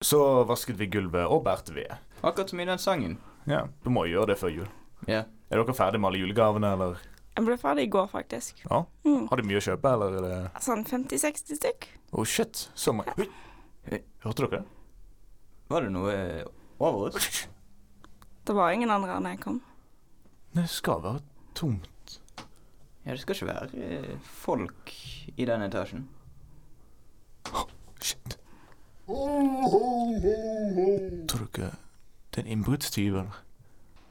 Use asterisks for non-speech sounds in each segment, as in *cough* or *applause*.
Så vasket vi gulvet og bærte ved. Akkurat som i den sangen. Ja, Du må gjøre det før jul. Ja. Er dere ferdig med alle julegavene, eller? Jeg ble ferdig i går, faktisk. Ja. Mm. Har du mye å kjøpe, eller er det Sånn 50-60 stykk. Oh shit, så mange Oi. Hørte dere det? Var det noe eh, over oss? Det var ingen andre enn jeg kom. Det skal være tomt. Ja, det skal ikke være eh, folk i den etasjen. Shit. Tror du ikke det er en innbruddstyv, eller?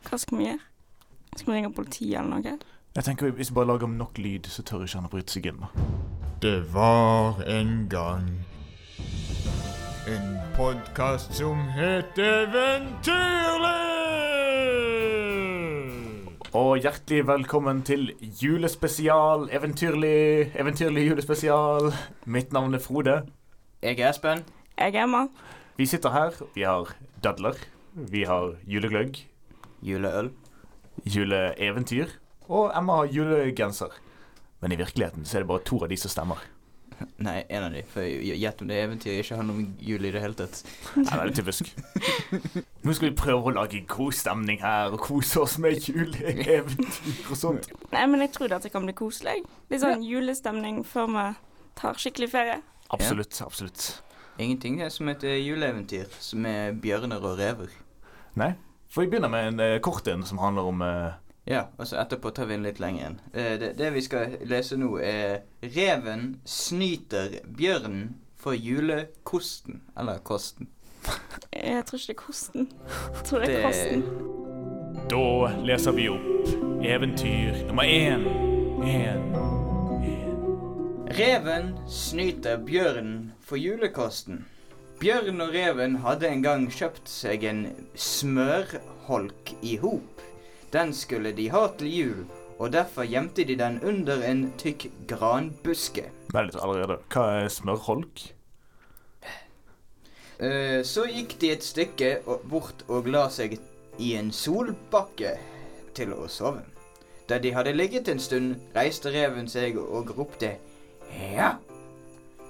Hva skal vi gjøre? Skal vi ringe politiet eller noe? Jeg tenker Hvis vi bare lager nok lyd, så tør ikke han å bryte seg inn. Det var en gang en podkast som het Eventyrlig! Og hjertelig velkommen til julespesial, eventyrlig, eventyrlig julespesial. Mitt navn er Frode. Jeg er Espen. Jeg er Emma. Vi sitter her. Vi har dadler. Vi har julegløgg, Juleøl. juleeventyr, og Emma har julegenser. Men i virkeligheten så er det bare to av de som stemmer. *laughs* Nei, en av de. For gjett om det eventyret ikke har noe om jul i det hele tatt. Nei, det er typisk. *laughs* Nå skal vi prøve å lage god stemning her og kose oss med juleeventyr og sånt. Nei, men jeg tror dette kan bli koselig. Litt sånn julestemning før vi tar skikkelig ferie. Absolutt. absolutt. Ingenting er som et eh, juleeventyr som er bjørner og rever. Nei, for vi begynner med en eh, kort en som handler om eh, Ja, og så etterpå tar vi en litt lenger en. Eh, det, det vi skal lese nå, er 'Reven snyter bjørnen for julekosten'. Eller kosten. Jeg tror ikke det er kosten. Jeg tror det er Det- kosten. Da leser vi opp eventyr nummer én. En. Reven snyter bjørnen for julekosten. Bjørn og reven hadde en gang kjøpt seg en smørholk i hop. Den skulle de ha til jul, og derfor gjemte de den under en tykk granbuske. Vent litt allerede. Hva er smørholk? Eh, Så gikk de et stykke bort og la seg i en solbakke til å sove. Da de hadde ligget en stund, reiste reven seg og ropte ja.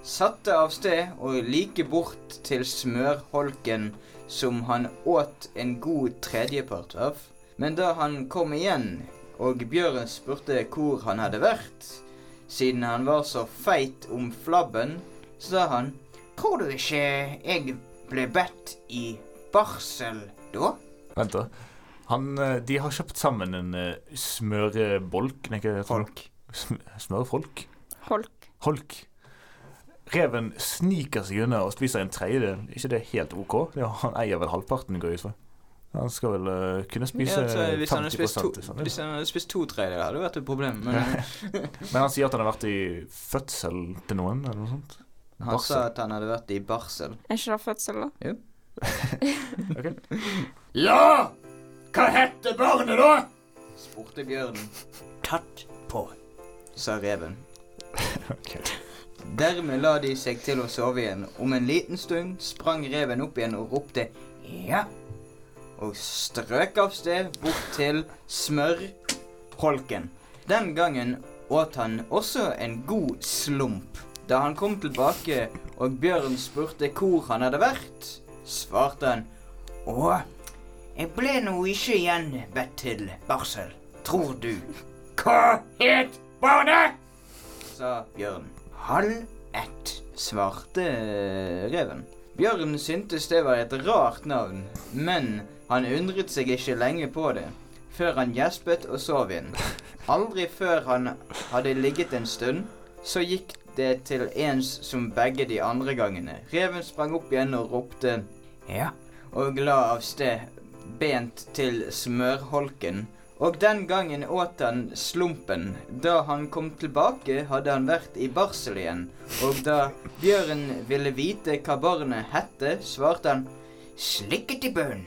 Satte av sted og like bort til smørholken som han åt en god tredjepart av. Men da han kom igjen og Bjørn spurte hvor han hadde vært, siden han var så feit om flabben, sa han Tror du ikke jeg ble bedt i barsel da? Vent, da. Han, eh, de har kjøpt sammen en smørbolk smørebolk Nei, ikke Folk. Sm smørfolk? Holk. Holk. Reven sniker seg unna og spiser en tredjedel. ikke det helt OK? Ja, han eier vel halvparten, går jeg ut fra. Han skal vel uh, kunne spise Ja, altså, hvis, han hadde 50 spist to, sånn. hvis han hadde spist to tredjedeler, hadde det vært et problem. Men *laughs* Men han sier at han har vært i fødsel til noen, eller noe sånt. han Barsel. sa at han hadde vært i barsel. Er ikke det fødsel, da? Jo. *laughs* Ok. *laughs* Ja! Hva heter barnet, da? Spurte bjørnen. Tatt på, sa reven. Ok. Dermed la de seg til å sove igjen. Om en liten stund sprang reven opp igjen og ropte ja, og strøk av sted bort til smørholken. Den gangen åt han også en god slump. Da han kom tilbake og Bjørn spurte hvor han hadde vært, svarte han Å, jeg ble nå ikke igjen bedt til barsel, tror du. Hva het barnet? sa Bjørn. Halv ett, svarte reven. Bjørn syntes det var et rart navn, men han undret seg ikke lenge på det, før han gjespet og sov igjen. Aldri før han hadde ligget en stund, så gikk det til ens som begge de andre gangene. Reven sprang opp igjen og ropte ja, og la av sted bent til smørholken. Og den gangen åt han slumpen. Da han kom tilbake, hadde han vært i barsel igjen. Og da bjørnen ville vite hva barnet hette, svarte han slikket i bunn.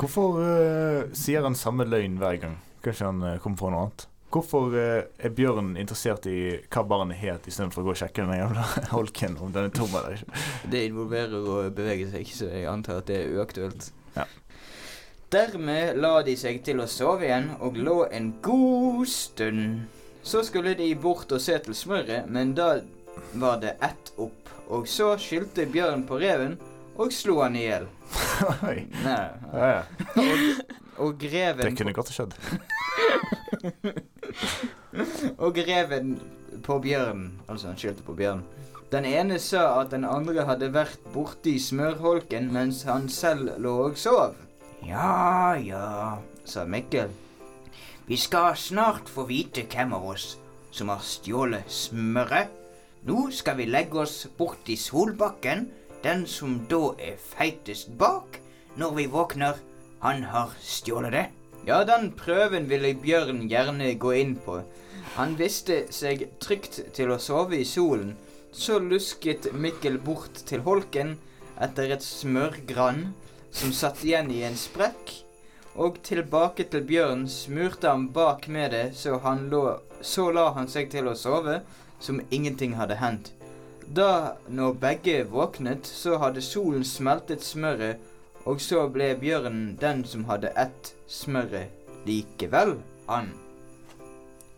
Hvorfor uh, sier han samme løgn hver gang? Kanskje han uh, kommer på noe annet? Hvorfor uh, er bjørnen interessert i hva barnet het, istedenfor å gå og sjekke den jævla *laughs* holken om den er tom eller ikke? Det involverer å bevege seg, så jeg antar at det er uaktuelt. Ja. Dermed la de seg til å sove igjen og lå en god stund. Så skulle de bort og se til smøret, men da var det ett opp. Og så skyldte Bjørn på reven og slo han i hjel. *laughs* Oi. Nei. Ja, ja. Og greven Det kunne godt ha skjedd. *laughs* Og reven på bjørnen. Altså, han skyldte på bjørnen. Den ene sa at den andre hadde vært borti smørholken mens han selv lå og sov. Ja, ja, sa Mikkel. Vi skal snart få vite hvem av oss som har stjålet smøret. Nå skal vi legge oss borti Solbakken. Den som da er feitest bak når vi våkner, han har stjålet det. Ja, den prøven ville Bjørn gjerne gå inn på. Han visste seg trygt til å sove i solen. Så lusket Mikkel bort til holken etter et smørgrann som satt igjen i en sprekk. Og tilbake til bjørnen smurte han bak med det, så, han lå, så la han seg til å sove som ingenting hadde hendt. Da, når begge våknet, så hadde solen smeltet smøret, og så ble bjørnen den som hadde ett smøret likevel, han.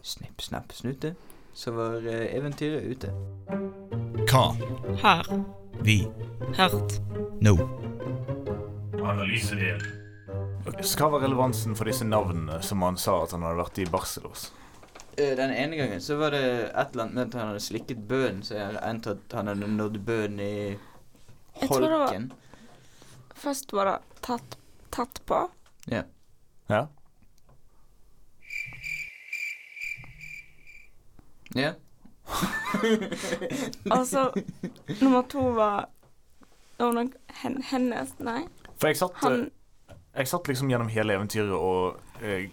Snipp, snapp, snute, så var eh, eventyret ute. Hva Her. vi hørt. nå Analysedel. Hva var relevansen for disse navnene som han sa at han hadde vært i Barcelos? hos? Den ene gangen så var det et eller annet med at han hadde slikket bønnen, så jeg endte at han hadde nådd bønnen i holken. Jeg tror det var- Først var det tatt, tatt på. Ja. Ja. Ja. *laughs* Altså, nummer to var hennes Nei. For jeg satt, eh, Han jeg satt liksom gjennom hele eventyret og eh,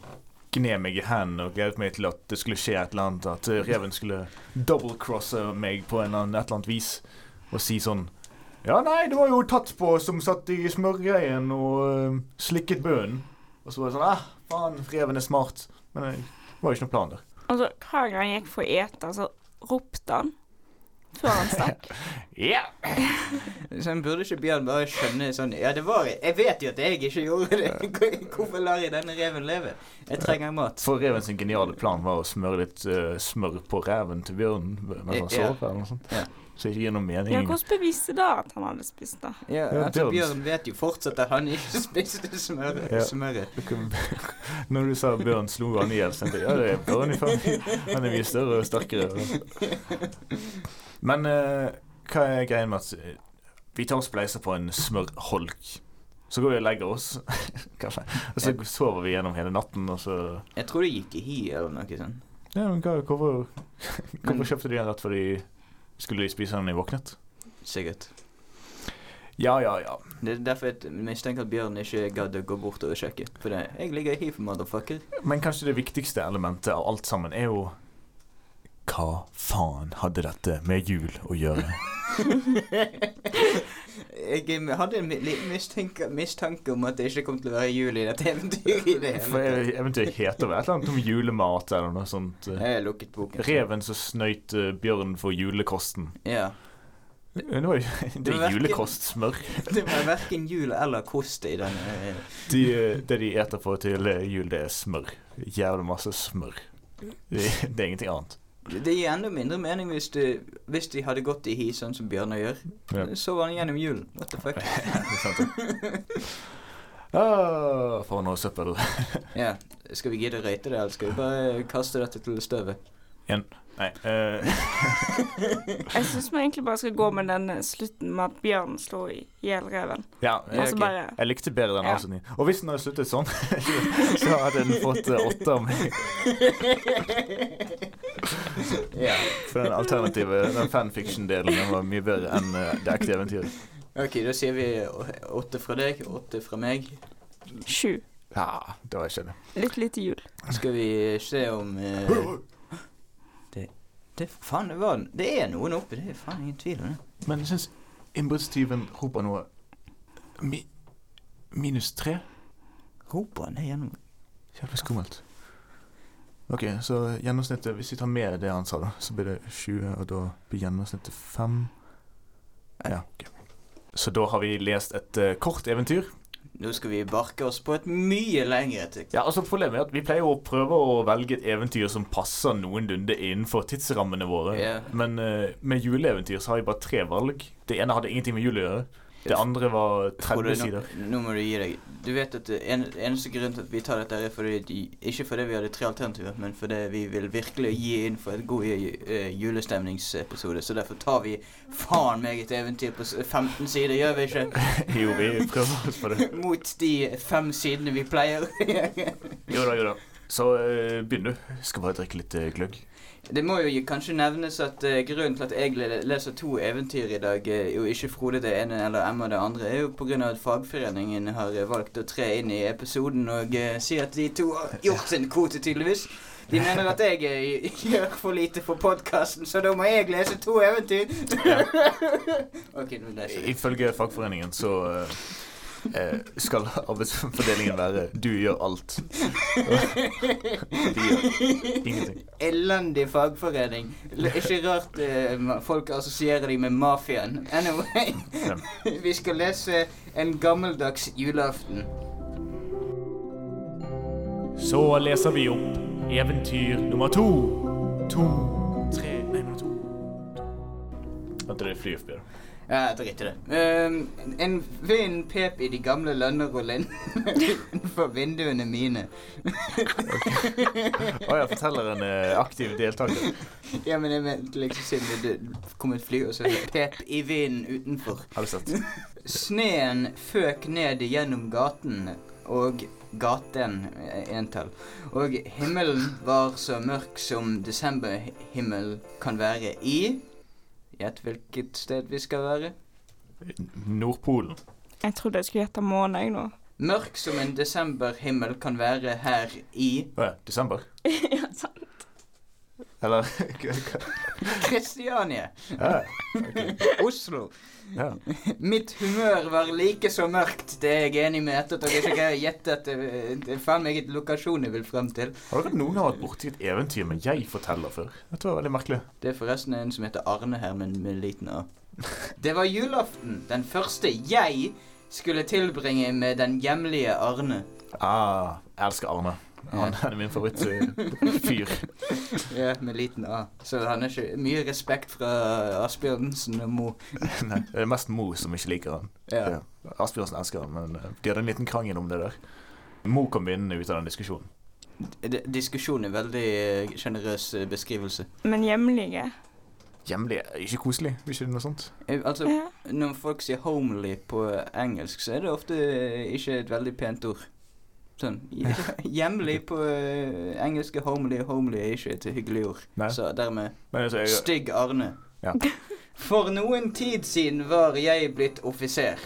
gned meg i hendene og gledet meg til at det skulle skje et eller annet. At eh, reven skulle double-crosse meg på en et eller annet vis og si sånn Ja, nei, det var jo tatt på som satt i smørgreien og uh, slikket bønnen. Og så var det sånn ah, faen, reven er smart. Men det var jo ikke noe plan der. Altså, hver gang jeg å ete, så ropte han før han stakk. *laughs* Ja! Så han burde ikke Bjørn bare skjønne sånn Ja, det var Jeg vet jo at jeg ikke gjorde det. *laughs* Hvorfor lar jeg denne reven leve? Jeg trenger mat. For reven sin geniale plan var å smøre litt uh, smør på reven til bjørnen mens han Ja. sov. eller noe sånt. Ja. Så det gir noe mening. Ja, hvordan beviste da at han hadde spist det? Ja, Ja, altså Bjørn. Vet jo fortsatt at han ikke *laughs* spiste smøret. Ja. smøret. Når du sa Bjørn slo han i hjel, tenkte jeg ja, det er Bjørn i fang. Han er mye større og sterkere. Men uh, hva er greien med at eh, vi tar og spleiser på en smørholk? Så går vi og legger oss, *laughs* kanskje. Og så sover vi gjennom hele natten, og så Jeg tror det gikk i hi eller noe sånt. Ja, men hva, hvorfor, hvorfor kjøpte de den rett før de skulle de spise den da de våknet? Sikkert. Ja, ja, ja. Det er derfor jeg mistenker at Bjørn ikke gadd å gå bort og sjekke. For det, jeg ligger i for motherfucker. Men kanskje det viktigste elementet av alt sammen er jo Hva faen hadde dette med jul å gjøre? *laughs* Jeg hadde en liten mistanke, mistanke om at det ikke kom til å være jul i dette eventyret For eventyret heter vel et eller annet om julemat eller noe sånt. eh. Jeg lukket boken. Reven som snøyt eh, bjørn for julekosten. Ja. Det var det *laughs* Det er julekostsmør. Det var verken *laughs* jul eller kost i den. eh, De, det de eter på til jul, det er smør. Jævlig masse smør. Det, det er ingenting annet. Det gir enda mindre mening hvis, det, hvis de hadde gått i hi sånn som Bjørnar gjør. Ja. Så var han gjennom julen. What the fuck? *laughs* *laughs* Ah, for noe søppel. *laughs* Ja, Skal vi gidde å røyte det, eller skal vi bare kaste dette til støvet? Nei. Uh. Jeg syns vi egentlig bare skal gå med den slutten med at bjørnen slo i hjel reven. ja, jeg, Altså bare Jeg likte bedre den Ja. avslutningen. Og hvis den hadde sluttet sånn, så hadde den fått eh, åtte av meg. *laughs* Ja. For den alternative, den fanfiction-delen, var mye bedre enn eh, det ekte eventyret. Ok, da sier vi åtte fra deg, åtte fra meg. sju. Ja, det var ikke det. Litt lite jul. Skal vi se om uh, det, det Faen, det var Det er noen oppe, det er faen ingen tvil om det. Men jeg syns innbruddstyven roper noe mi, Minus tre? Roper han det gjennom Jævlig skummelt. OK, så gjennomsnittet Hvis vi tar med det han sa, da, så blir det 20, og da blir gjennomsnittet 5. Ja, ok. Så da har vi lest et uh, kort eventyr. Nå skal vi barke oss på et mye lengre et Ja, altså Problemet er at vi pleier å prøve å velge et eventyr som passer noenlunde innenfor tidsrammene våre. Yeah. Men uh, med juleeventyr så har vi bare tre valg. Det ene hadde ingenting med jul å gjøre. Det andre var 30 sider. Nå, nå må du gi deg. Du vet at en, eneste grunn til at vi tar dette, er fordi de, ikke fordi vi hadde tre alternativer, men fordi vi vil virkelig gi inn for et god uh, julestemningsepisode. Så derfor tar vi faen meg et eventyr på 15 sider, gjør vi ikke? *laughs* Jo, vi prøver oss på det. Mot de fem sidene vi pleier. Jo da, jo da. Så eh, begynn du. Skal bare drikke litt eh, gløgg. Det må jo kanskje nevnes at uh, grunnen til at jeg leser to eventyr i dag, uh, og ikke Frode det ene eller Emma det andre, er jo pga. at fagforeningen har valgt å tre inn i episoden og uh, si at de to har gjort sin kvote, tydeligvis. De mener at jeg *laughs* gjør for lite for podkasten, så da må jeg lese to eventyr. *laughs* ok, nå leser jeg. Ifølge fagforeningen så skal arbeidsfordelingen være du gjør alt. De gjør ingenting. Elendig fagforening. Ikke rart eh, folk assosierer deg med mafiaen. Anyway, *laughs* vi skal lese en gammeldags julaften. Så leser vi opp eventyr nummer to. To, tre Nei, nummer to. Vent, det er fly forbi. da. Ja, drit i det. Uh, en vind pep i de gamle lønnerullene *laughs* utenfor vinduene mine. Å ja, forteller en eh, aktiv deltaker. *laughs* Ja, men jeg mente liksom siden det det kom et fly, og så pep i vinden utenfor. Har du sett? *laughs* Sneen føk ned gjennom gaten og gaten eh, entall. Og himmelen var så mørk som desemberhimmel kan være i Gjett hvilket sted vi skal være. Nordpolen. Jeg trodde jeg skulle gjette måne, jeg nå. Mørk som en desemberhimmel kan være her i Å ja, desember? *laughs* ja, sant. Eller *laughs* Kristiania. ja, Oslo. ja. Mitt humør var like så mørkt. Det er jeg enig med etter at dere ikke greier å gjette at det, det er faen meg et lokasjon jeg vil frem til. Har dere noen gang vært borti et eventyr med jeg-forteller før? Dette var veldig merkelig. Det er forresten en som heter Arne her, men med liten A. Det var julaften. Den første jeg skulle tilbringe med den hjemlige Arne. Ah, jeg elsker Arne. Han er min favorittfyr. *laughs* Ja, med liten A. Så han er ikke mye respekt fra Asbjørnsen og Mo. *laughs* Nei, det er mest Mo som ikke liker han. Ja. Ja. Asbjørnsen elsker han, men eh, de hadde en liten krangel om det der. Mo kom vinnende ut av den diskusjonen. D diskusjon er veldig eh, sjenerøs eh, beskrivelse. Men hjemlige. Hjemlige er ikke koselig, ikke er noe sånt? Eh, Altså, Ja. når folk sier 'homely' på engelsk, så er det ofte eh, ikke et veldig pent ord. Sånn *laughs* Hjemlig på uh, engelske 'homely' 'homely' er ikke et hyggelig ord. Nei. Så dermed altså, jeg, Stygg Arne. Ja. *laughs* For noen tid siden var jeg blitt offiser.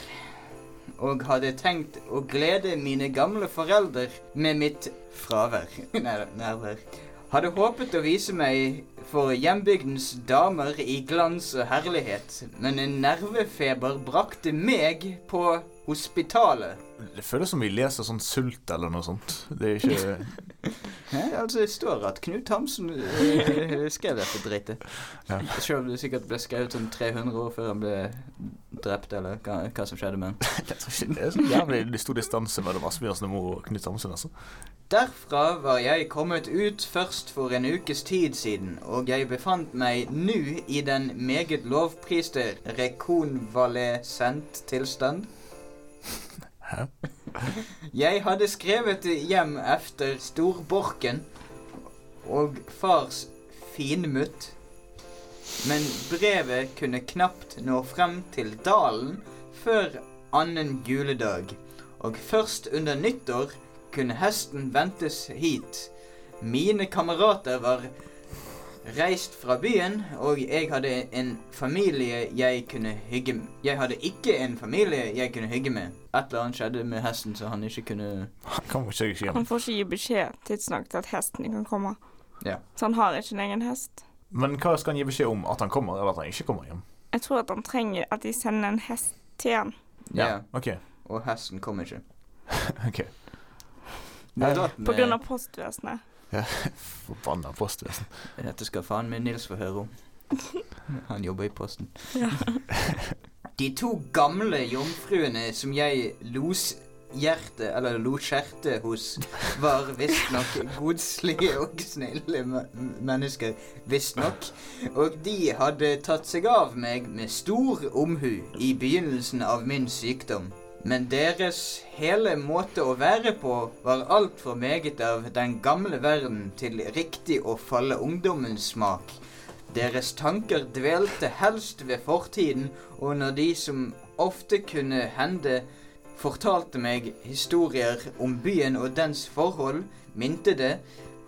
Og hadde tenkt å glede mine gamle foreldre med mitt fravær. *laughs* Nærvær. Hadde håpet å vise meg for hjembygdens damer i glans og herlighet, men en nervefeber brakte meg på hospitalet. det føles som vi leser sånn Sult eller noe sånt. Det er ikke *laughs* Nei, Altså, det står at Knut Hamsun eh, skrev dette drittet. Ja. Selv om det sikkert ble skrevet sånn 300 år før han ble drept, eller hva, hva som skjedde med han. *laughs* Jeg tror ikke det er så jævlig stor distanse mellom Asbjørnsen og mor og Knut Hamsun, altså. Derfra var jeg kommet ut først for en ukes tid siden, og jeg befant meg nå i den meget lovpriste rekonvalesent tilstand. Hæ? Jeg hadde skrevet hjem efter storborken og fars finmutt, men brevet kunne knapt nå frem til dalen før annen juledag, og først under nyttår kunne hesten ventes hit. Mine kamerater var reist fra byen, og jeg hadde en familie jeg kunne hygge med. Jeg hadde ikke en familie jeg kunne hygge med. Et eller annet skjedde med hesten, så han ikke kunne Han kan ikke hjem. Han får ikke gi beskjed tidsnok til at hesten kan komme. Ja. Så han har ikke en egen hest. Men hva skal han gi beskjed om? At han kommer, eller at han ikke kommer hjem? Jeg tror at han trenger at de sender en hest til han. Ja. OK. Og hesten kommer ikke. *laughs* ok Det På grunn av postvesenet. *laughs* Forbanna postvesen. Dette skal faen meg Nils få høre om. *laughs* Han jobber i posten. Ja. *laughs* De to gamle jomfruene som jeg los hjertet, eller lot skjertet hos, var visstnok godslige og snille me- mennesker. Visstnok. Og de hadde tatt seg av meg med stor omhu i begynnelsen av min sykdom. Men deres hele måte å være på var altfor meget av den gamle verden til riktig å falle ungdommens smak. Deres tanker dvelte helst ved fortiden, og når de som ofte kunne hende fortalte meg historier om byen og dens forhold, minte det,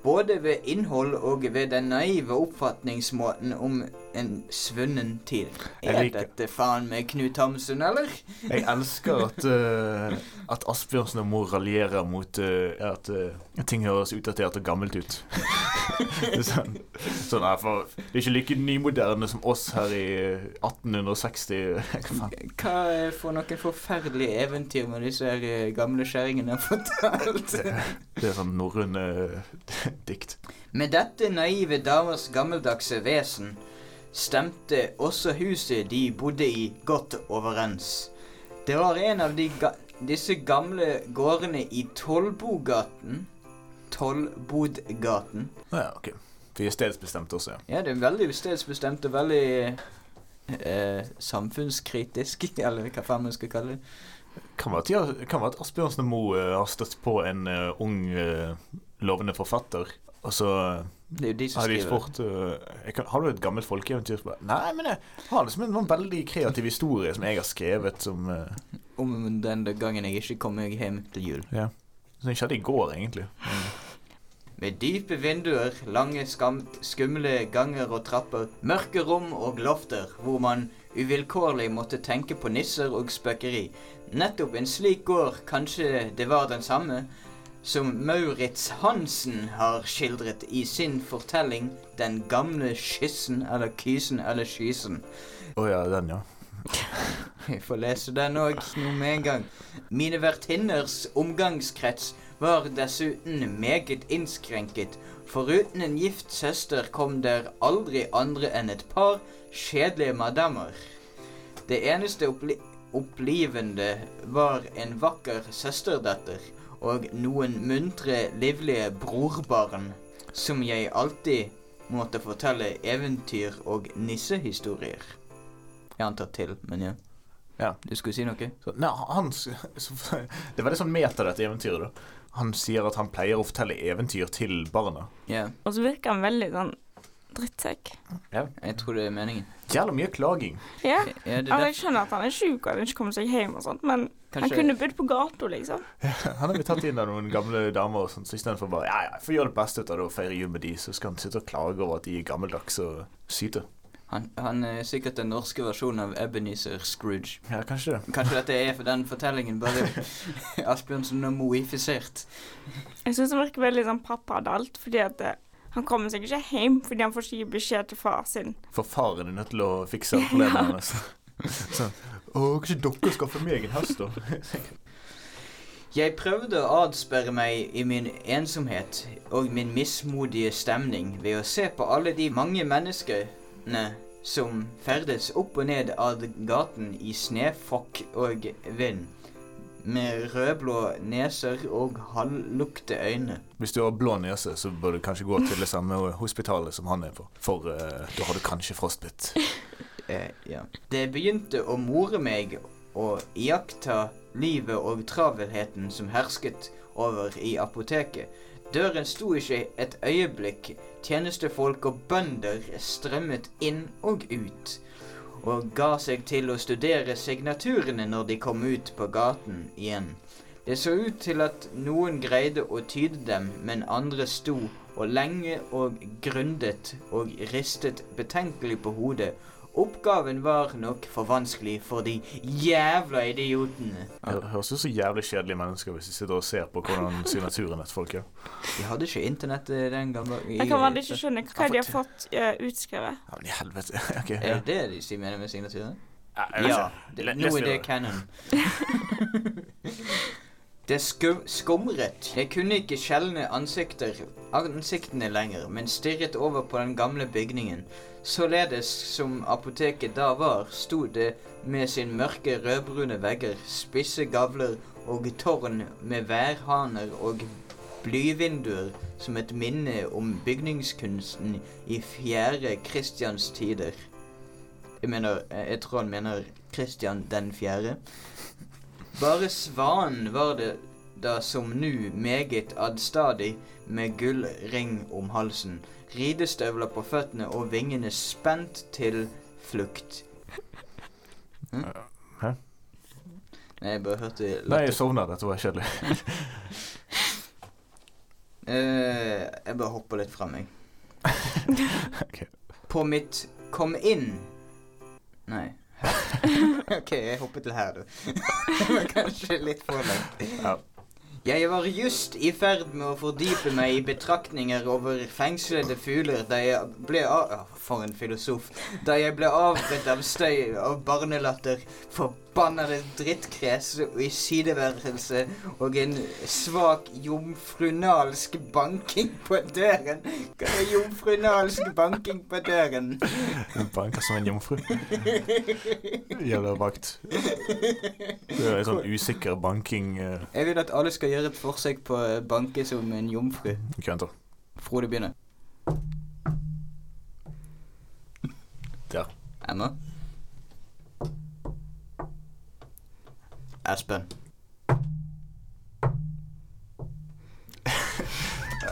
både ved innhold og ved den naive oppfatningsmåten om en svunnen tid. Er dette faen meg Knut Hamsun, eller? Jeg elsker at, uh, at Asbjørnsen og Mor raljerer mot uh, at uh, ting høres utdatert og gammelt ut. *laughs* det, er sånn, sånn, ja, for det er ikke like nymoderne som oss her i eh, 1860. *laughs* Hva er for noen forferdelige eventyr med disse gamle skjæringene har fortalt? Det er sånn norrøne *laughs* dikt. Med dette naive damers gammeldagse vesen stemte også huset de bodde i godt overens. Det var en av de ga disse gamle gårdene i Tollbogaten. Tollbodgaten. Ja, OK. Vi er stedsbestemte også, ja. Ja, det er veldig stedsbestemt og veldig eh, samfunnskritisk, *laughs* eller hva faen man skal kalle det. Kan være at, kan være at Asbjørnsen og Moe har støtt på en uh, ung, uh, lovende forfatter, og så eh, Det er jo de som skriver. Sport, uh, jeg kan, Har du et gammelt folkeeventyr? Nei, men jeg har liksom en sånn veldig kreativ historie som jeg har skrevet, som uh, Om den gangen jeg ikke kom meg hjem til jul. Ja. Som skjedde i går, egentlig. Med dype vinduer, lange skamt, skumle ganger og trapper, mørke rom og lofter hvor man uvilkårlig måtte tenke på nisser og spøkeri. Nettopp en slik gård, kanskje det var den samme, som Maurits Hansen har skildret i sin fortelling 'Den gamle skyssen' eller 'Kysen' eller 'Skysen'. Å ja, den, ja. *laughs* Vi får lese den òg nå med en gang. Mine vertinners omgangskrets var dessuten meget innskrenket. Foruten en gift søster kom der aldri andre enn et par kjedelige madammer. Det eneste oppli opplivende var en vakker søsterdatter og noen muntre, livlige brorbarn som jeg alltid måtte fortelle eventyr og nissehistorier. Jeg antar til, men ja. Ja. Du skulle si noe? Så, nei, han, *laughs* så, det var veldig sånn meta, dette eventyret. da Han sier at han pleier å fortelle eventyr til barna. Ja, Og så virker han veldig sånn drittsekk. jeg tror det er meningen. Jævla mye klaging. Ja. Ja, Altså, jeg skjønner at han er sjuk og han ikke kommer seg hjem og sånt, men han kunne bodd på gata, liksom. *laughs* Han har blitt tatt inn av noen gamle damer, og sånn, så istedenfor bare Ja, ja, får gjøre det beste ut av det og feire jul med de, så skal han sitte og klage over at de er gammeldags og syte. Han, han er sikkert den norske versjonen av Ebenezer Scrooge. Ja, kanskje det. Kanskje dette er for den fortellingen bare *laughs* Asbjørnsen er moifisert. Jeg syns han virker veldig sånn pappadalt, fordi at eh, han kommer seg ikke hjem fordi han får ikke gi beskjed til far sin. For faren er nødt til å fikse problemene *laughs* hans. *laughs* Sånn Å, kanskje dere skaffer meg en hest, da? *laughs* Jeg prøvde å adsperre meg i min ensomhet og min mismodige stemning ved å se på alle de mange menneskene som ferdes opp og ned av gaten i snøfokk og vind, med rødblå neser og halvlukte øyne. Hvis du har blå nese, så bør du kanskje gå til det samme hospitalet som han er på. For uh, da har du kanskje frostbitt. *laughs* Eh, ja. Det begynte å more meg å iaktta livet og travelheten som hersket over i apoteket. Døren sto ikke et øyeblikk. Tjenestefolk og bønder strømmet inn og ut, og ga seg til å studere signaturene når de kom ut på gaten igjen. Det så ut til at noen greide å tyde dem, men andre sto og lenge og grundet og ristet betenkelig på hodet. Oppgaven var nok for vanskelig for de jævla idiotene. Det høres ut som jævlig kjedelige mennesker hvis de sitter og ser på hvordan *laughs* signaturen til folk er. De hadde ikke internett eh, den gangen. Jeg kan bare ikke skjønne hva de har fått uh, utskrevet. Ja, men i helvete. *laughs* Ok. Er det det de mener med signaturen? Ja, Ja, det, nå er det canon. *laughs* Det skum skumret. Jeg kunne ikke skjelne ansiktene lenger, men stirret over på den gamle bygningen. Således som apoteket da var, sto det med sin mørke rødbrune vegger, spisse gavler og tårn med værhaner og blyvinduer som et minne om bygningskunsten i fjerde Kristians tider. Jeg mener, jeg tror han mener Kristian den fjerde. Bare svanen var det da som nu meget adstadig med gullring om halsen, ridestøvler på føttene og vingene spent til flukt. Hm? Hæ? Nei, jeg bare hørte Nei, jeg sovna. Dette var kjedelig. *laughs* Eh, jeg bare hopper litt fra meg. *laughs* okay. På mitt kom inn Nei. *laughs* OK, jeg hopper til her, du. *laughs* det var kanskje litt for langt. Ja. Jeg var just i ferd med å fordype meg i betraktninger over fengslede fugler da jeg ble av... For en filosof. Da jeg ble avbrutt av støy av barnelatter, forbannede og i sideværelse og en svak jomfrunalsk banking på døren. Hva er jomfrunalsk banking på døren? Hun banker som en jomfru. Jævla vakt. Det er en sånn usikker banking uh, Jeg vil at alle skal gjøre et forsøk på å banke som en jomfru. Venter. Frode begynner. Der. Emma? Espen. *laughs*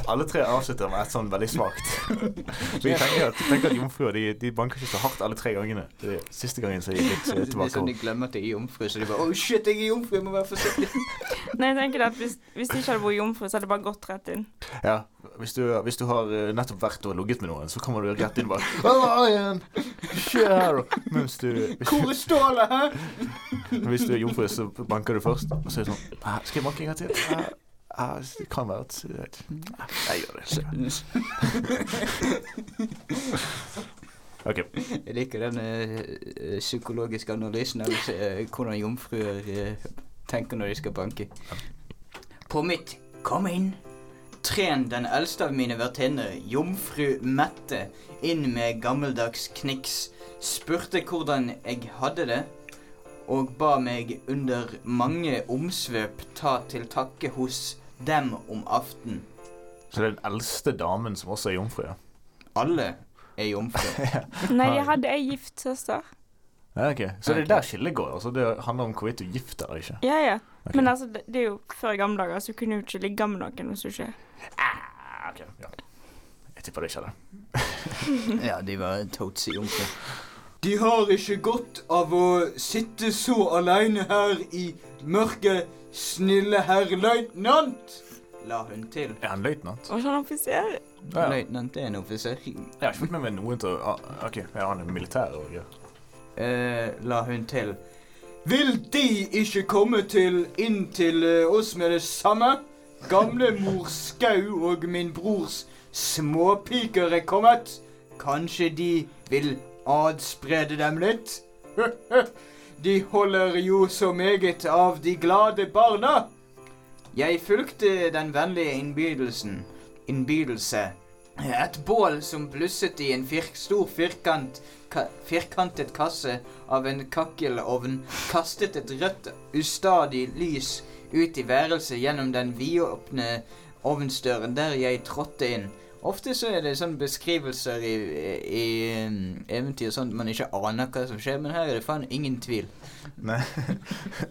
Alle tre avslutter med et sånn veldig svakt. *laughs* Vi tenker at, tenker at jomfruer de, de banker ikke så hardt alle tre gangene. Det er siste gangen så er de litt Det eh, er sånn de glemmer at de er jomfru, så de bare Oh shit, jeg er jomfru, jeg må være forsiktig. *laughs* Nei, jeg tenker at hvis, hvis de ikke hadde vært jomfru, så hadde det bare gått rett inn. Ja, hvis du, hvis du har eh, nettopp vært og ligget med noen, så kommer du rett inn bare *laughs* Halla igjen! Skjer her. Men hvis du, Hvor er stålet, hæ? hvis du er jomfru, så banker du først. Og så er det sånn «Ah, Skal jeg banke en gang til? Ah, det kan være at jeg gjør det. *laughs* OK. Jeg liker den eh, psykologiske analysen av eh, hvordan jomfruer eh, tenker når de skal banke. På mitt Kom inn. Tren den eldste av mine vertinner, jomfru Mette, inn med gammeldags kniks, spurte hvordan jeg hadde det, og ba meg under mange omsvøp ta til takke hos dem om aften. Så det er den eldste damen som også er jomfru, ja. Alle er jomfru. *laughs* Nei, de hadde ei gift søster. ja ok. Så det er er der skillet går. Altså det handler om hvorvidt du er gift eller ikke. Ja, ja. Okay. Men altså, det, det er jo før i gamle dager, så du kunne jo ikke ligge med noen hvis du ikke Ah, okay. ja. Jeg tipper det ikke det. *laughs* *laughs* Ja, de var totes jomfru. De har ikke godt av å sitte så aleine her i mørket, snille herr løytnant, la hun til. Er han løytnant? Og sånn offiser. Ja, ja. Løytnant er en offiser. Jeg har ikke fått med meg noen til å ah, OK, ja, han er militær og ja. Eh, la hun til. Vil De ikke komme til inn til eh, oss med det samme? Gamle mor Skau og min brors småpiker er kommet. Kanskje de vil adsprede dem litt? *laughs* De holder jo så meget av de glade barna. Jeg fulgte den vennlige innbydelsen. Innbydelse. Et bål som blusset i en fir stor firkant, ka firkantet kasse av en kakkelovn, kastet et rødt, ustadig lys ut i værelset gjennom den vidåpne ovnsdøren der jeg trådte inn. Ofte så er det sånne beskrivelser i, i, eventyr sånn at man ikke aner hva som skjer, men her er det faen ingen tvil. Nei.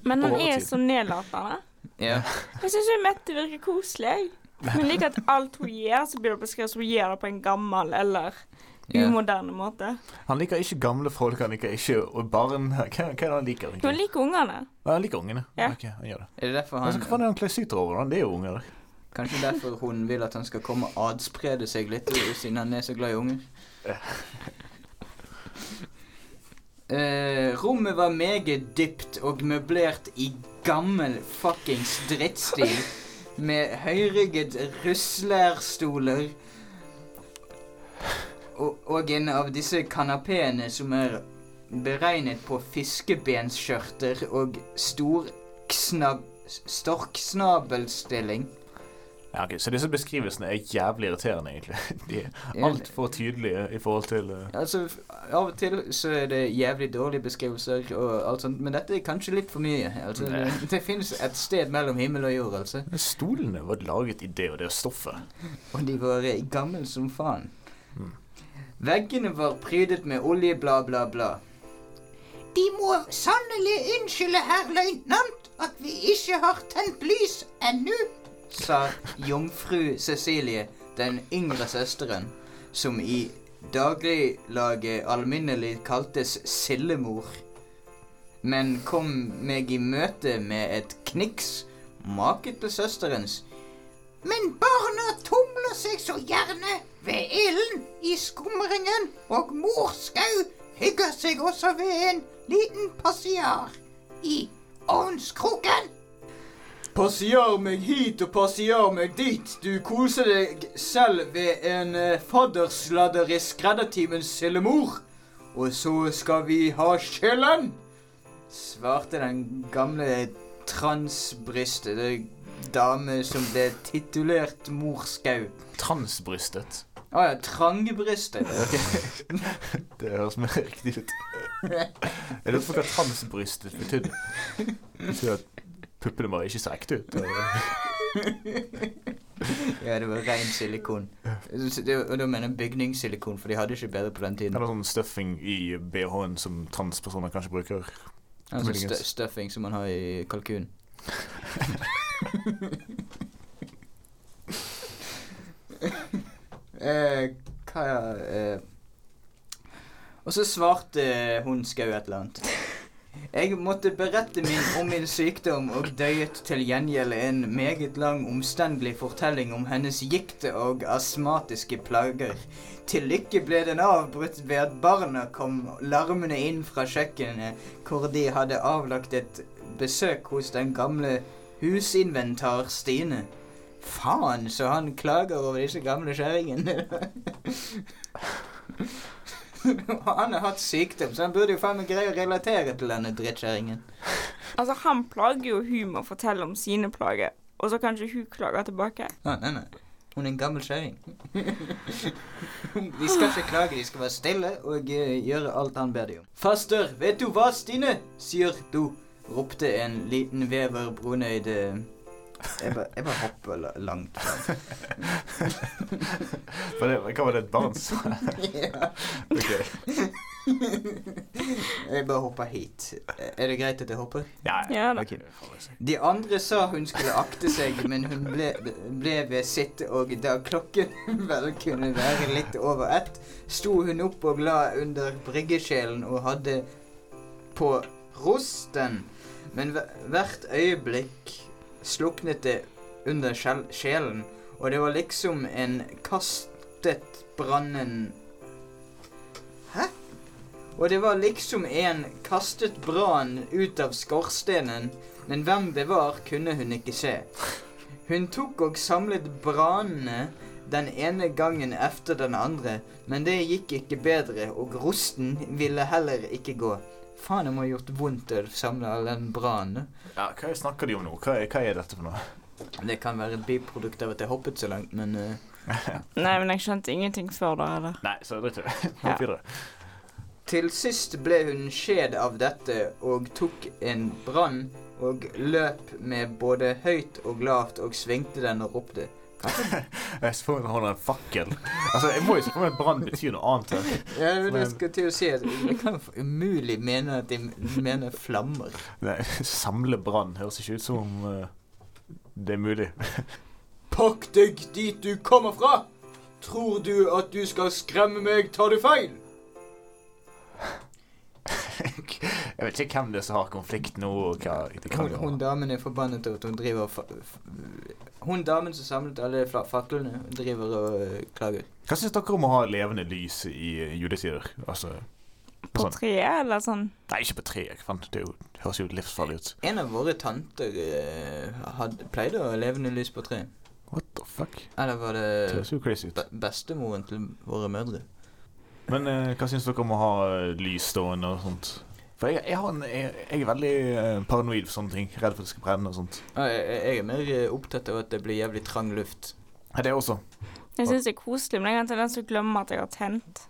Men han er så nedlatende. Ja. Jeg syns Mette virker koselig. Hun liker at alt hun gjør, så blir det beskrevet som hun gjør det på en gammel eller umoderne måte. Han liker ikke gamle folk, han liker ikke barn. Hva, hva er det han liker? Hun liker ungene. Ja, han liker ungene. Ja. Ok, han gjør det. Er det derfor Altså, han hva faen er han kler over? Det er jo unger. Kanskje derfor hun vil at han skal komme og adsprede seg litt, siden han er så glad i unger. *laughs* Eh, rommet var meget dypt og møblert i gammel fuckings drittstil. Med høyrygget ruslerstoler. Og, og en av disse kanapeene som er beregnet på fiskebenskjørter og stor. Storksnabelstilling. Ja, ok, Så disse beskrivelsene er jævlig irriterende, egentlig. *laughs* De er altfor tydelige i forhold til uh... Altså, av og til så er det jævlig dårlige beskrivelser og alt sånt, men dette er kanskje litt for mye. Altså, det, *laughs* det finnes et sted mellom himmel og jord, altså. Stolene var laget i det og det stoffet. *laughs* Og de var eh, gamle som faen. Mm. Veggene var prydet med olje, bla, bla, bla. De må sannelig unnskylde, herr løytnant, at vi ikke har tent lys ennå, sa jomfru Cecilie, den yngre søsteren, som i dagliglaget alminnelig kaltes Sillemor, men kom meg i møte med et kniks, maket til søsterens. Men barna tumler seg så gjerne ved ilden i skumringen, og mor Skau hygger seg også ved en liten passiar i ovnskroken. Passiar meg hit og passiar meg dit. Du koser deg selv ved en uh, faddersladder i skreddertimens sillemor. Og så skal vi ha skjellen, svarte den gamle transbrystet dame som ble titulert Morskau. Transbrystet. Å ja, trangebrystet. *laughs* Det høres mer riktig ut. *laughs* Jeg lurer på hva transbrystet betydde. Puppene bare ikke ser ekte ut. *laughs* Ja, det var ren silikon. Og da mener jeg bygningssilikon, for de hadde ikke bedre på den tiden. Eller sånn stuffing i BH-en som transpersoner kanskje bruker. Altså st stuffing som man har i kalkun. *laughs* eh, hva eh, Og så svarte hun Skau et eller annet. Jeg måtte berette min, om min sykdom og døyet til gjengjeld en meget lang, omstendelig fortelling om hennes gikte og astmatiske plager. Til lykke ble den avbrutt ved at barna kom larmende inn fra kjøkkenet, hvor de hadde avlagt et besøk hos den gamle husinventar Stine. Faen, så han klager over disse gamle kjerringene. *laughs* *laughs* han har hatt sykdom, så han burde jo faen meg greie å relatere til denne drittkjerringen. Altså, han plager jo hun med å fortelle om sine plager, og så kanskje hun klager tilbake. Ah, nei, nei. Hun er en gammel kjerring. *laughs* de skal ikke klage, de skal være stille og eh, gjøre alt han ber de om. Faster, vet du hva, Stine? sier du, ropte en liten vever brunøyd eh, jeg bare, jeg bare hopper langt fram. *laughs* Det, hva var det et barn sa? *laughs* ja. Ok. *laughs* Jeg bare hopper hit. Er det greit at jeg hopper? Ja, Ja da. okay. De andre sa hun skulle akte seg, men hun ble, ble ved sitt, og da klokken vel kunne være litt over ett, sto hun opp og la under bryggesjelen og hadde på rosten. Men hvert øyeblikk sluknet det under sjelen, og det var liksom en kastet brannen Hæ? Og det var liksom en kastet brann ut av skorstenen, men hvem det var, kunne hun ikke se. Hun tok og samlet brannene den ene gangen efter den andre, men det gikk ikke bedre, og rosten ville heller ikke gå. Faen, det må ha gjort vondt å samle all den brannen. Ja, hva snakker de om nå? Hva er, hva er dette for noe? Det kan være et biprodukt av at jeg hoppet så langt, men uh... *laughs* Nei, men jeg skjønte ingenting før da, eller? Nei, så dritt i det. Hopp videre. Til sist ble hun skjed av dette og tok en brann og løp med både høyt og lavt og svingte den og ropte. Jeg så han holder en fakkel. Altså, Jeg må jo meg at brann betyr noe annet. her. Ja, men jeg skal til å si at Jeg kan umulig mene at de mener flammer. Nei, Samle brann høres ikke ut som om eh, det er mulig. Pakk deg dit du kommer fra! Tror du at du skal skremme meg, tar du feil! *laughs* Jeg vet ikke hvem det er som har konflikt nå. og hva det kan Hun, hun damen er forbannet over at hun driver og Hun damen som samlet alle faklene, driver og øh, klager. Hva syns dere om å ha levende lys i eh, juletider? Altså På sånn. treet, eller sånn? Nei, ikke på treet. Det, jo, det høres jo livsfarlig ut. En av våre tanter øh, hadde, pleide å ha levende lys på tre. What the fuck? Eller var Det det høres jo crazy ut. bestemoren til våre mødre? Men eh, hva syns dere om å ha lys stående og sånt? For jeg, jeg, har en, jeg, jeg er veldig eh, paranoid for sånne ting. Redd for at det skal brenne og sånt. Jeg, jeg er mer eh, opptatt av at det blir jævlig trang luft. Ja, det også. Jeg syns det er koselig, men jeg har en tendens til å glemme at jeg har tent.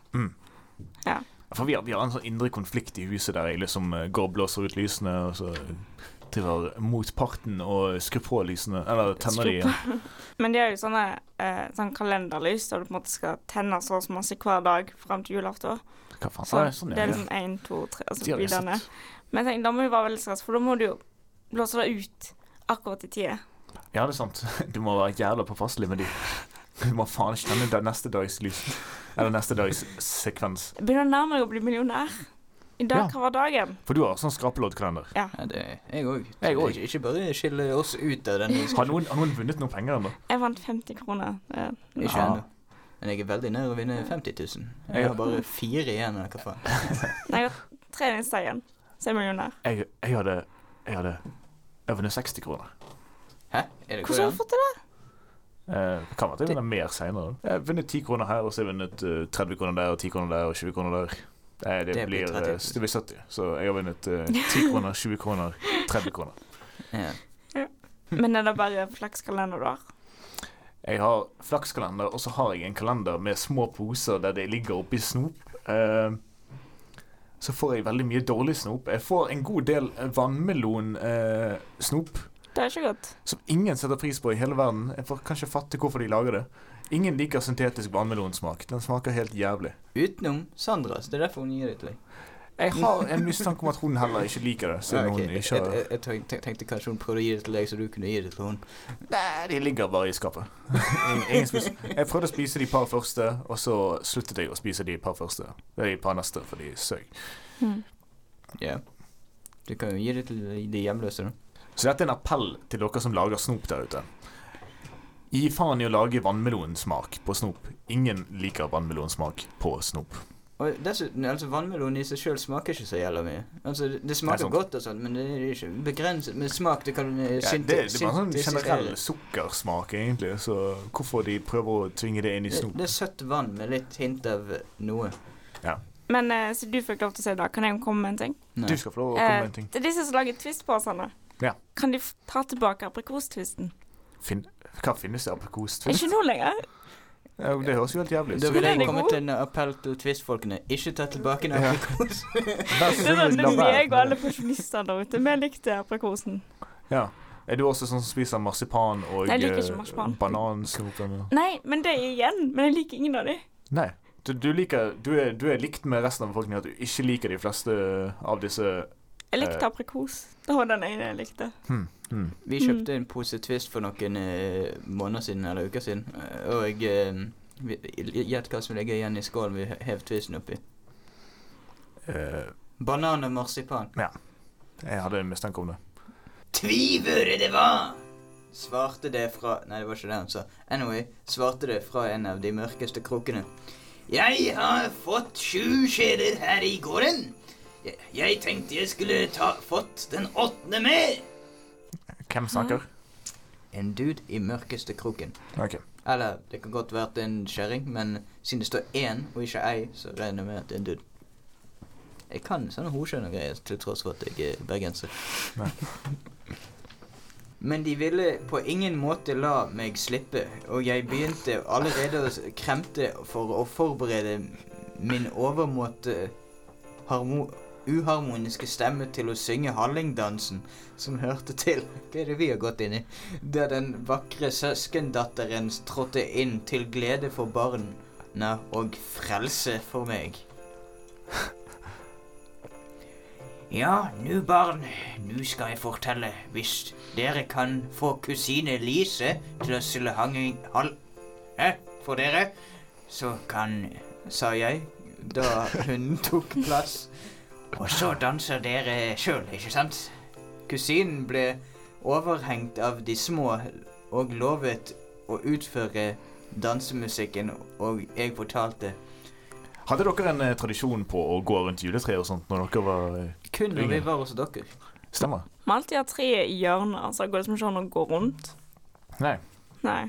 Ja For vi har, vi har en sånn indre konflikt i huset der jeg liksom eh, går og blåser ut lysene, og så driver motparten og skrur på lysene. Eller tenner de igjen. *laughs* Men de har jo sånne eh, sånn kalenderlys der du på en måte skal tenne så og så masse hver dag fram til julaften. Hva faen? Sånn, Ja, sånn, det ja. er liksom én, to, tre, og så jeg videre ned. Men jeg tenker, da må vi være veldig stress, for da må du jo blåse det ut akkurat i tide. ja, det er sant. *laughs* Du må være jævla påpasselig med de. Du må faen ikke tenne neste dags lys. Eller neste dags sekvens. Begynner å nærme deg å bli millionær. I dag, Ja. hva var dagen? For du har sånn skrapeloddkalender. Ja, det jeg òg. Ikke, ikke bare skille oss ut av den. Har noen, har noen vunnet noen penger ennå? Jeg vant 50 kroner. Ja. Ikke Ja. ennå. Men jeg er veldig nær å vinne 50 000. Jeg har bare fire igjen, eller hva faen. *laughs* Nei, jeg har treningsdagen, så er jeg millionær. Jeg, jeg hadde Jeg hadde Jeg vunnet 60 kroner. Hæ? Er det Hvordan har du fått til det? Eh, det kan være at jeg vinner mer seinere. Jeg har vunnet 10 kroner her, og så har jeg vunnet eh, 30 kroner der, og 10 kroner der, og 20 kroner der. Nei, det, Det blir blir, 30. eh, det blir 70. Så jeg har vunnet uh, 10 kroner, 20 kroner, 30 kroner. Ja. Men er det bare flakskalender du har? Jeg har flakskalender, og så har jeg en kalender med små poser der det ligger oppi snop. Uh, så får jeg veldig mye dårlig snop. Jeg får en god del vannmelonsnop. Det er ikke godt. som ingen setter pris på i hele verden. Jeg får kanskje fatte hvorfor de lager det. Ingen liker syntetisk vannmelonsmak. Den smaker helt jævlig. Utenom Sandra, så det er derfor hun gir det til deg. Jeg har en mistanke om at hun heller ikke liker det. Siden Ja, ok. hun jeg, har... jeg, jeg, jeg, tenkte- kanskje hun prøvde å gi det til deg, så du kunne gi det til hun. Nei, de ligger bare i skapet. Jeg prøvde å spise de par første, og så sluttet jeg å spise de par første. Det er de par neste, for de søg. Mm. Ja. Du kan jo gi det til de hjemløse, da. Så dette er en appell til dere som lager snop der ute. Gi faen i å lage vannmelonsmak på snop. Ingen liker vannmelonsmak på snop. Og dessuten, altså Vannmelon i seg sjøl smaker ikke så jævla mye. Altså, Det, det smaker det godt, og sånt, men det er ikke begrenset med smak. Det kan eh, Ja, synte- det, det er bare sånn generell sukkersmak, egentlig. Så hvorfor de prøver å tvinge det inn i snop? det er søtt vann med litt hint av noe. Men eh, så du fikk lov til å si det. Kan jeg komme med en ting? Nei. Du skal få lov å komme Eh, med en ting. det er disse som lager Twist-posene. Ja. Kan de ta tilbake aprikostvisten? Fin hva finnes det aprikostvist? Ikke nå lenger. Ja, det høres jo helt jævlig ut. Da vil jeg komme til en appell til Twist-folkene. Ikke ta tilbake en aprikos. *laughs* Det er sånn meg og alle det. pensjonister der ute. Vi likte aprikosen. Ja. Er du også sånn som spiser marsipan og Nei, jeg liker ikke eh, marsipan. banansnop? Nei, men det er igjen. Men jeg liker ingen av de. Nei. Du, du, liker, du, er, du er likt med resten av befolkningen at du ikke liker de fleste av disse Jeg likte Eh. aprikos. Det var den ene jeg likte. hmm, hmm. Vi kjøpte en pose Twist for noen eh, måneder siden, eller uker siden. eh, Og eh, vi- hva som ligger igjen i skålen vi hev Twisten oppi. Uh, Banan og marsipan. Ja. jeg hadde en mistanke om det. Tviværet det var! Svarte det fra Nei, det var ikke det han sa. Anyway, svarte det fra en av de mørkeste krokene. Jeg har fått sju skjeder her i gården. Jeg, jeg tenkte jeg skulle ta fått den åttende med. Hvem snakker? En dude i mørkeste kroken. Ok. Eller det kan godt er en kjerring, men siden det står én og ikke ei, så regner jeg med at det er en dude. Jeg kan sånne hoskjønn og greier, til tross for at jeg er bergenser. *laughs* Men de ville på ingen måte la meg slippe, og jeg begynte allerede å kremte for å forberede min overmåte harmo uharmoniske stemme til å synge Hallingdansen, som hørte til *laughs* Hva er det vi har gått inn i? Der den vakre søskendatteren trådte inn til glede for barna og frelse for meg. *laughs* Ja, nu barn, nu skal jeg fortelle. Hvis dere kan få kusine Lise til å sylle hanging... Hall... Hæ? For dere? Så kan... Sa jeg, da hun *laughs* tok plass. Og så danser dere sjøl, ikke sant? Kusinen ble overhengt av de små og lovet å utføre dansemusikken, og jeg fortalte Hadde dere en eh, tradisjon på å gå rundt juletreet og sånt når dere var eh, kun når vi var hos dere. Stemmer? Vi alltid hatt treet i hjørnet, så det går liksom ikke an å gå rundt. Nei. Nei,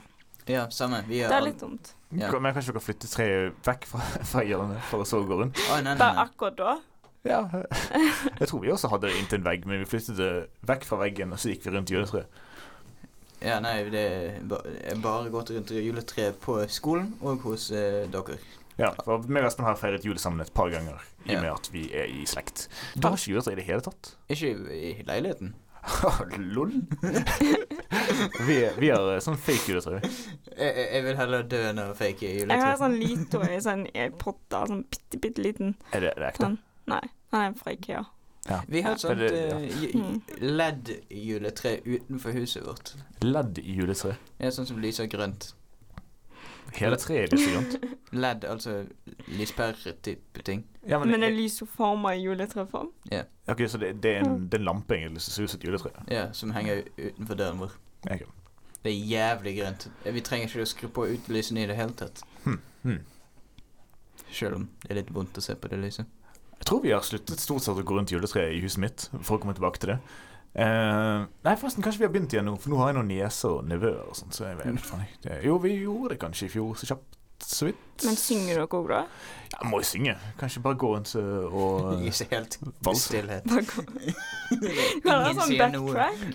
Ja, samme. Vi det er litt dumt. Ja. Men kan ikke dere flytte treet vekk fra, *laughs* fra hjørnet for å så gå rundt? Å, nei, nei, Bare nei. akkurat da. Ja. Jeg tror vi også hadde det inntil en vegg, men vi flyttet det vekk fra veggen, og så gikk vi rundt juletreet. Ja, nei, det er bare gått rundt juletre på skolen og hos eh, dere. Ja, for vi og Espen har feiret jul sammen et par ganger, i og Ja. med at vi er i slekt. Du har ikke juletre i det hele tatt? Ikke i, i leiligheten. *laughs* Lol. *laughs* vi, vi har eh, sånn fake juletre. Jeg, jeg vil heller dø enn å fake juletre. Jeg har sånn lito i sånn potte, sånn bitte, bitte liten. Er det, det er ekte? Sånn. Nei, han er fra Ikea. Ja. Vi har et sånt eh, LED-juletre utenfor huset vårt. LED-juletre? Ja, sånn som lyser grønt. Hele treet lyser grønt. *laughs* LED, altså lyspære-type ting. Ja, men, Men det lyser former forma i juletreform. Ja. Ok, Så det, det, er en, det er en lampe egentlig som ser ut som et juletre? Ja, som henger utenfor døren vår. Okay. Det er jævlig grønt. Vi trenger ikke å skru på utelysene i det hele tatt. Hmm. Hmm. Selv om det er litt vondt å se på det lyset. Jeg tror vi har sluttet stort sett å gå rundt juletreet i huset mitt, for å komme tilbake til det. Eh, nei, forresten, kanskje vi har begynt igjen nå, for nå har jeg noen nieser og nevøer og sånt. Så jeg vet faen ikke. Jo, vi gjorde det kanskje i fjor, så kjapt så vidt. Men synger dere òg, da? Ja, må jo synge. Kanskje bare gå rundt og... og *laughs* Ikke helt valse. stillhet. *laughs* Ingen sånn backtrack?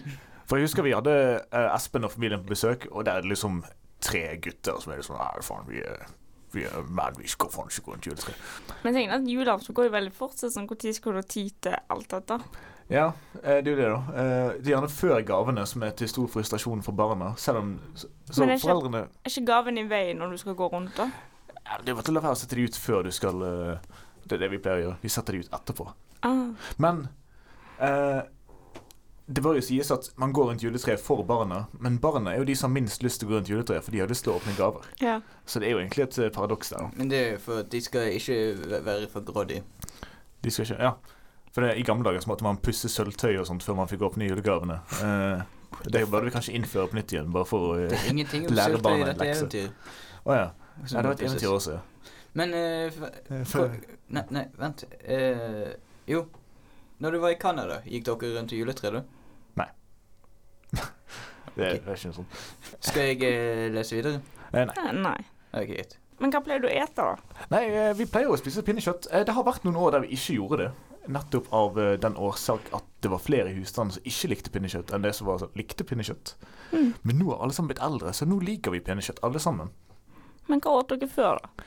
For jeg husker vi hadde eh, Espen og familien på besøk, og det er liksom tre gutter som er liksom Nei, faen, vi er vi er foran gå rundt juletreet. Men jeg tenker at julaften går jo veldig fort. Så sånn, Når skal du ha tid til alt dette? Ja, eh, det er jo det, da. Eh, Det er gjerne før gavene som er til stor frustrasjon for barna. Selv om Men er ikke- foreldrene Er ikke gaven i veien når du skal gå rundt, da? ja, Det er bare til å la være å sette de ut før du skal eh, Det er det vi pleier å gjøre. Vi setter de ut etterpå. Ah. Men eh, det bør jo sies at man går rundt juletreet for barna, men barna er jo de som har minst lyst til å gå rundt juletreet, for de har lyst til å åpne gaver. Ja. Så det er jo egentlig et eh, paradoks der. Men det er jo for at de skal ikke være for grådige. De skal ikke Ja. For det, I gamle dager så måtte man pusse sølvtøy og sånt før man fikk åpne julegavene. Eh, det burde vi kanskje innføre på nytt igjen, bare for å Det eh, er ingenting om Lære sølvtøy i barna dette lekse. Å ja. ja. Det var et eventyr også. ja. Men uh, Eh, for, for- nei, nei, vent. Uh, jo. Når du var i Canada, gikk dere rundt i juletre da? Det er det er ikke noe sånt. Skal jeg eh, lese videre? Eh, nei. Eh, Nei. Ok, greit. Men hva pleier du å ete, da? nei, eh, vi pleier å spise pinnekjøtt. Eh, Det har vært noen år der vi ikke gjorde det. Nettopp av eh, den årsak at det var flere i husstanden som ikke likte pinnekjøtt, enn det som var, som likte pinnekjøtt. Mm. Men nå har alle sammen blitt eldre, så nå liker vi pinnekjøtt, alle sammen. Men hva åt dere før, da?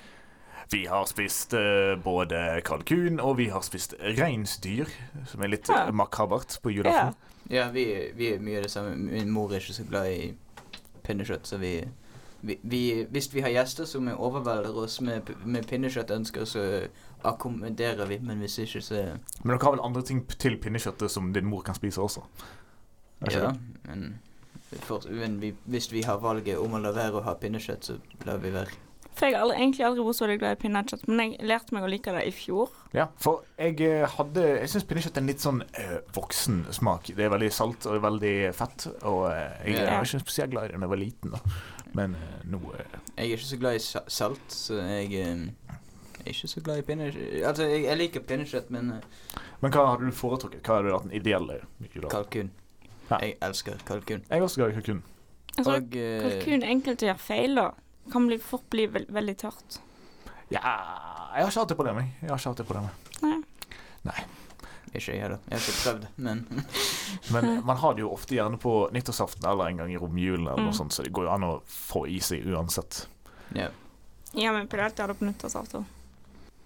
Vi har spist eh, både kalkun, og vi har spist reinsdyr, som er litt Ja. eh, makabert på julaften. Ja, vi, vi er mye det samme. Min mor er ikke så glad i pinnekjøtt, så vi, vi, vi Hvis vi har gjester som overvelder oss med, med pinnekjøttønsker, så akkommoderer vi, men hvis ikke, så Men dere har vel andre ting til pinnekjøttet som din mor kan spise også? Ja, men, for, men vi, hvis vi har valget om å la være å ha pinnekjøtt, så lar vi være. For jeg har aldri, egentlig aldri vært så veldig glad i pinnekjøtt, men jeg lærte meg å like det i fjor. Ja, for jeg eh, hadde Jeg syns pinnekjøtt er en litt sånn eh, voksen smak. Det er veldig salt og veldig fett. Og eh, jeg, Ja. var ikke spesielt glad i det da jeg var liten, da. Men eh, nå Jeg er ikke så glad i salt, så jeg er ikke så glad i pinnekjøtt. Altså, jeg, jeg liker pinnekjøtt, men Men hva hadde du foretrukket? Hva hadde vært den ideelle jula? kalkun. Ja. Jeg elsker kalkun. Jeg er også glad i kalkun. Altså, Og kalkun er enkelt å gjøre feil, da. Kan bli, fort bli vel, veldig tørt. Ja Jeg har ikke hatt det problemet. Jeg har ikke hatt det problemet. Nei. Ikke jeg heller. Jeg har ikke prøvd, men *laughs* Men man har det jo ofte gjerne på nyttårsaften eller en gang i romjulen, eller Mm. noe sånt, så det går jo an å få i seg uansett. ja. Ja, men på det jeg hadde på nyttårsaften.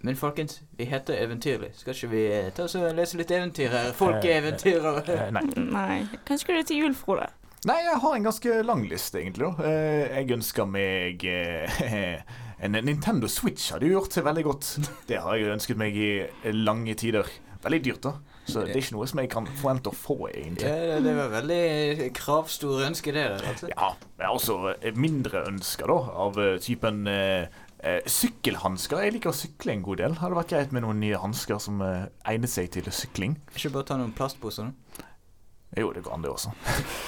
Men folkens, vi heter Eventyrlig. Skal ikke vi eh, ta oss og lese litt eventyr her? Folkeeventyr. Eh, nei. Nei. Kanskje det er til jul, Frode? Nei, jeg har en ganske lang liste, egentlig. da eh, Jeg ønsker meg eh, *laughs* En Nintendo Switch hadde jo gjort seg veldig godt. Det har jeg ønsket meg i lange tider. Veldig dyrt, da. Så det er ikke noe som jeg kan forvente å få, egentlig. Ja, det var veldig kravstore ønsker, det altså. Ja, men også eh, mindre ønsker, da, av typen eh, sykkelhansker. Jeg liker å sykle en god del. Hadde vært greit med noen nye hansker som eh, egnet seg til sykling. Ikke bare ta noen plastposer, da. Jo, det går an, det også.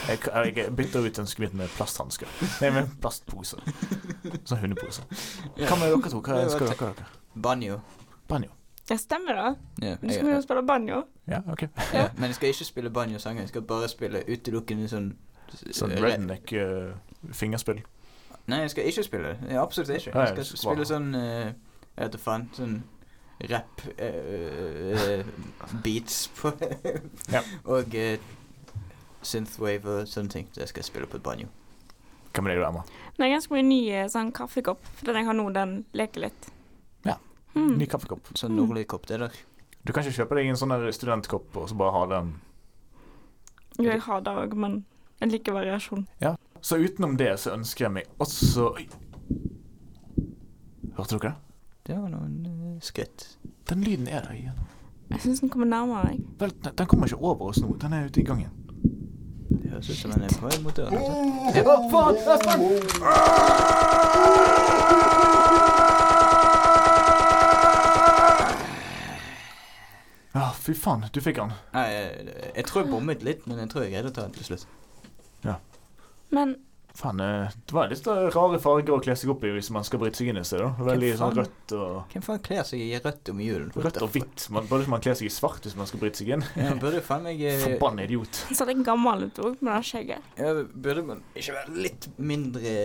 Jeg, jeg bytter ut ønsket mitt med plasthansker. Nei, med plastposer. Sånn hundeposer. Hva med dere to? Hva skal dere dere? Banjo. Banjo. Ja, stemmer det. Ja, Du skal jo spille banjo. Ja, OK. ja, *laughs* men jeg skal ikke spille banjosanger. Jeg skal bare spille utelukkende sånn Sånn redneck uh, fingerspill. Nei, jeg skal ikke spille det. Absolutt ikke. Jeg skal jeg spille sånn uh, Jeg vet da faen. Sånn rap-beats på Ja. *laughs* Og eh, synthwave og sånne ting. Det skal jeg spille på et banjo. Hva med deg, da, Emma? Det er ganske mye ny eh, sånn kaffekopp, for jeg har nå, den leker litt. Ja. Mm. Ny kaffekopp. Sånn nordlig kopp, det der. Du kan ikke kjøpe deg en sånn studentkopp og så bare ha den. Jo, jeg har det òg, men jeg liker variasjon. Ja. Så utenom det så ønsker jeg meg også Oi. Hørte dere det? Det var noen eh, skritt. Den lyden er der igjen. Jeg syns den kommer nærmere. Vel, den, den kommer ikke over oss nå. Den er ute i gangen. Det høres ut som en er på vei mot døren. altså. Å, faen! Espen! Ja, fy faen. Du fikk han. Nei, jeg, jeg tror jeg bommet litt, men jeg tror jeg greide å ta den til slutt. Men Faen, eh, det var litt eh, rare farger å kle seg opp i hvis man skal bryte seg inn et sted. da. Veldig sånn rødt og Hvem faen kler seg i rødt om julen? Rødt og hvitt. Man burde ikke man kle seg i svart hvis man skal bryte seg inn. Ja, burde faen meg eh, Forbanna idiot. Så litt gammel ut òg, med det skjegget. ja, Burde man ikke være litt mindre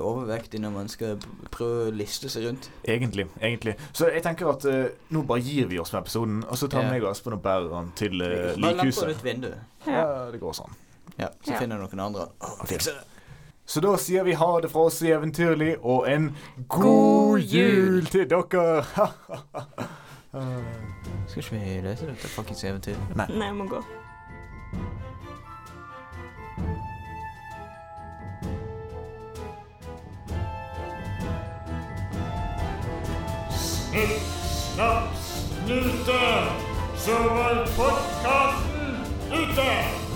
overvektig når man skal prøve å liste seg rundt? Egentlig. egentlig. Så jeg tenker at uh, nå bare gir vi oss med episoden, og så tar Ja. meg og Espen og bærer han til uh, Bare lamp på likhuset. et vindu. Ja. Ja, det går sånn. Ja, så Ja. finner noen andre Å, Ok. fikser det. Så da sier vi ha det fra oss i Eventyrlig, og en god, God jul til dere! *laughs* Skal ikke vi lese dette fuckings eventyret? Nei, jeg må gå. Snipp, snapp, snute, så var podkasten ute!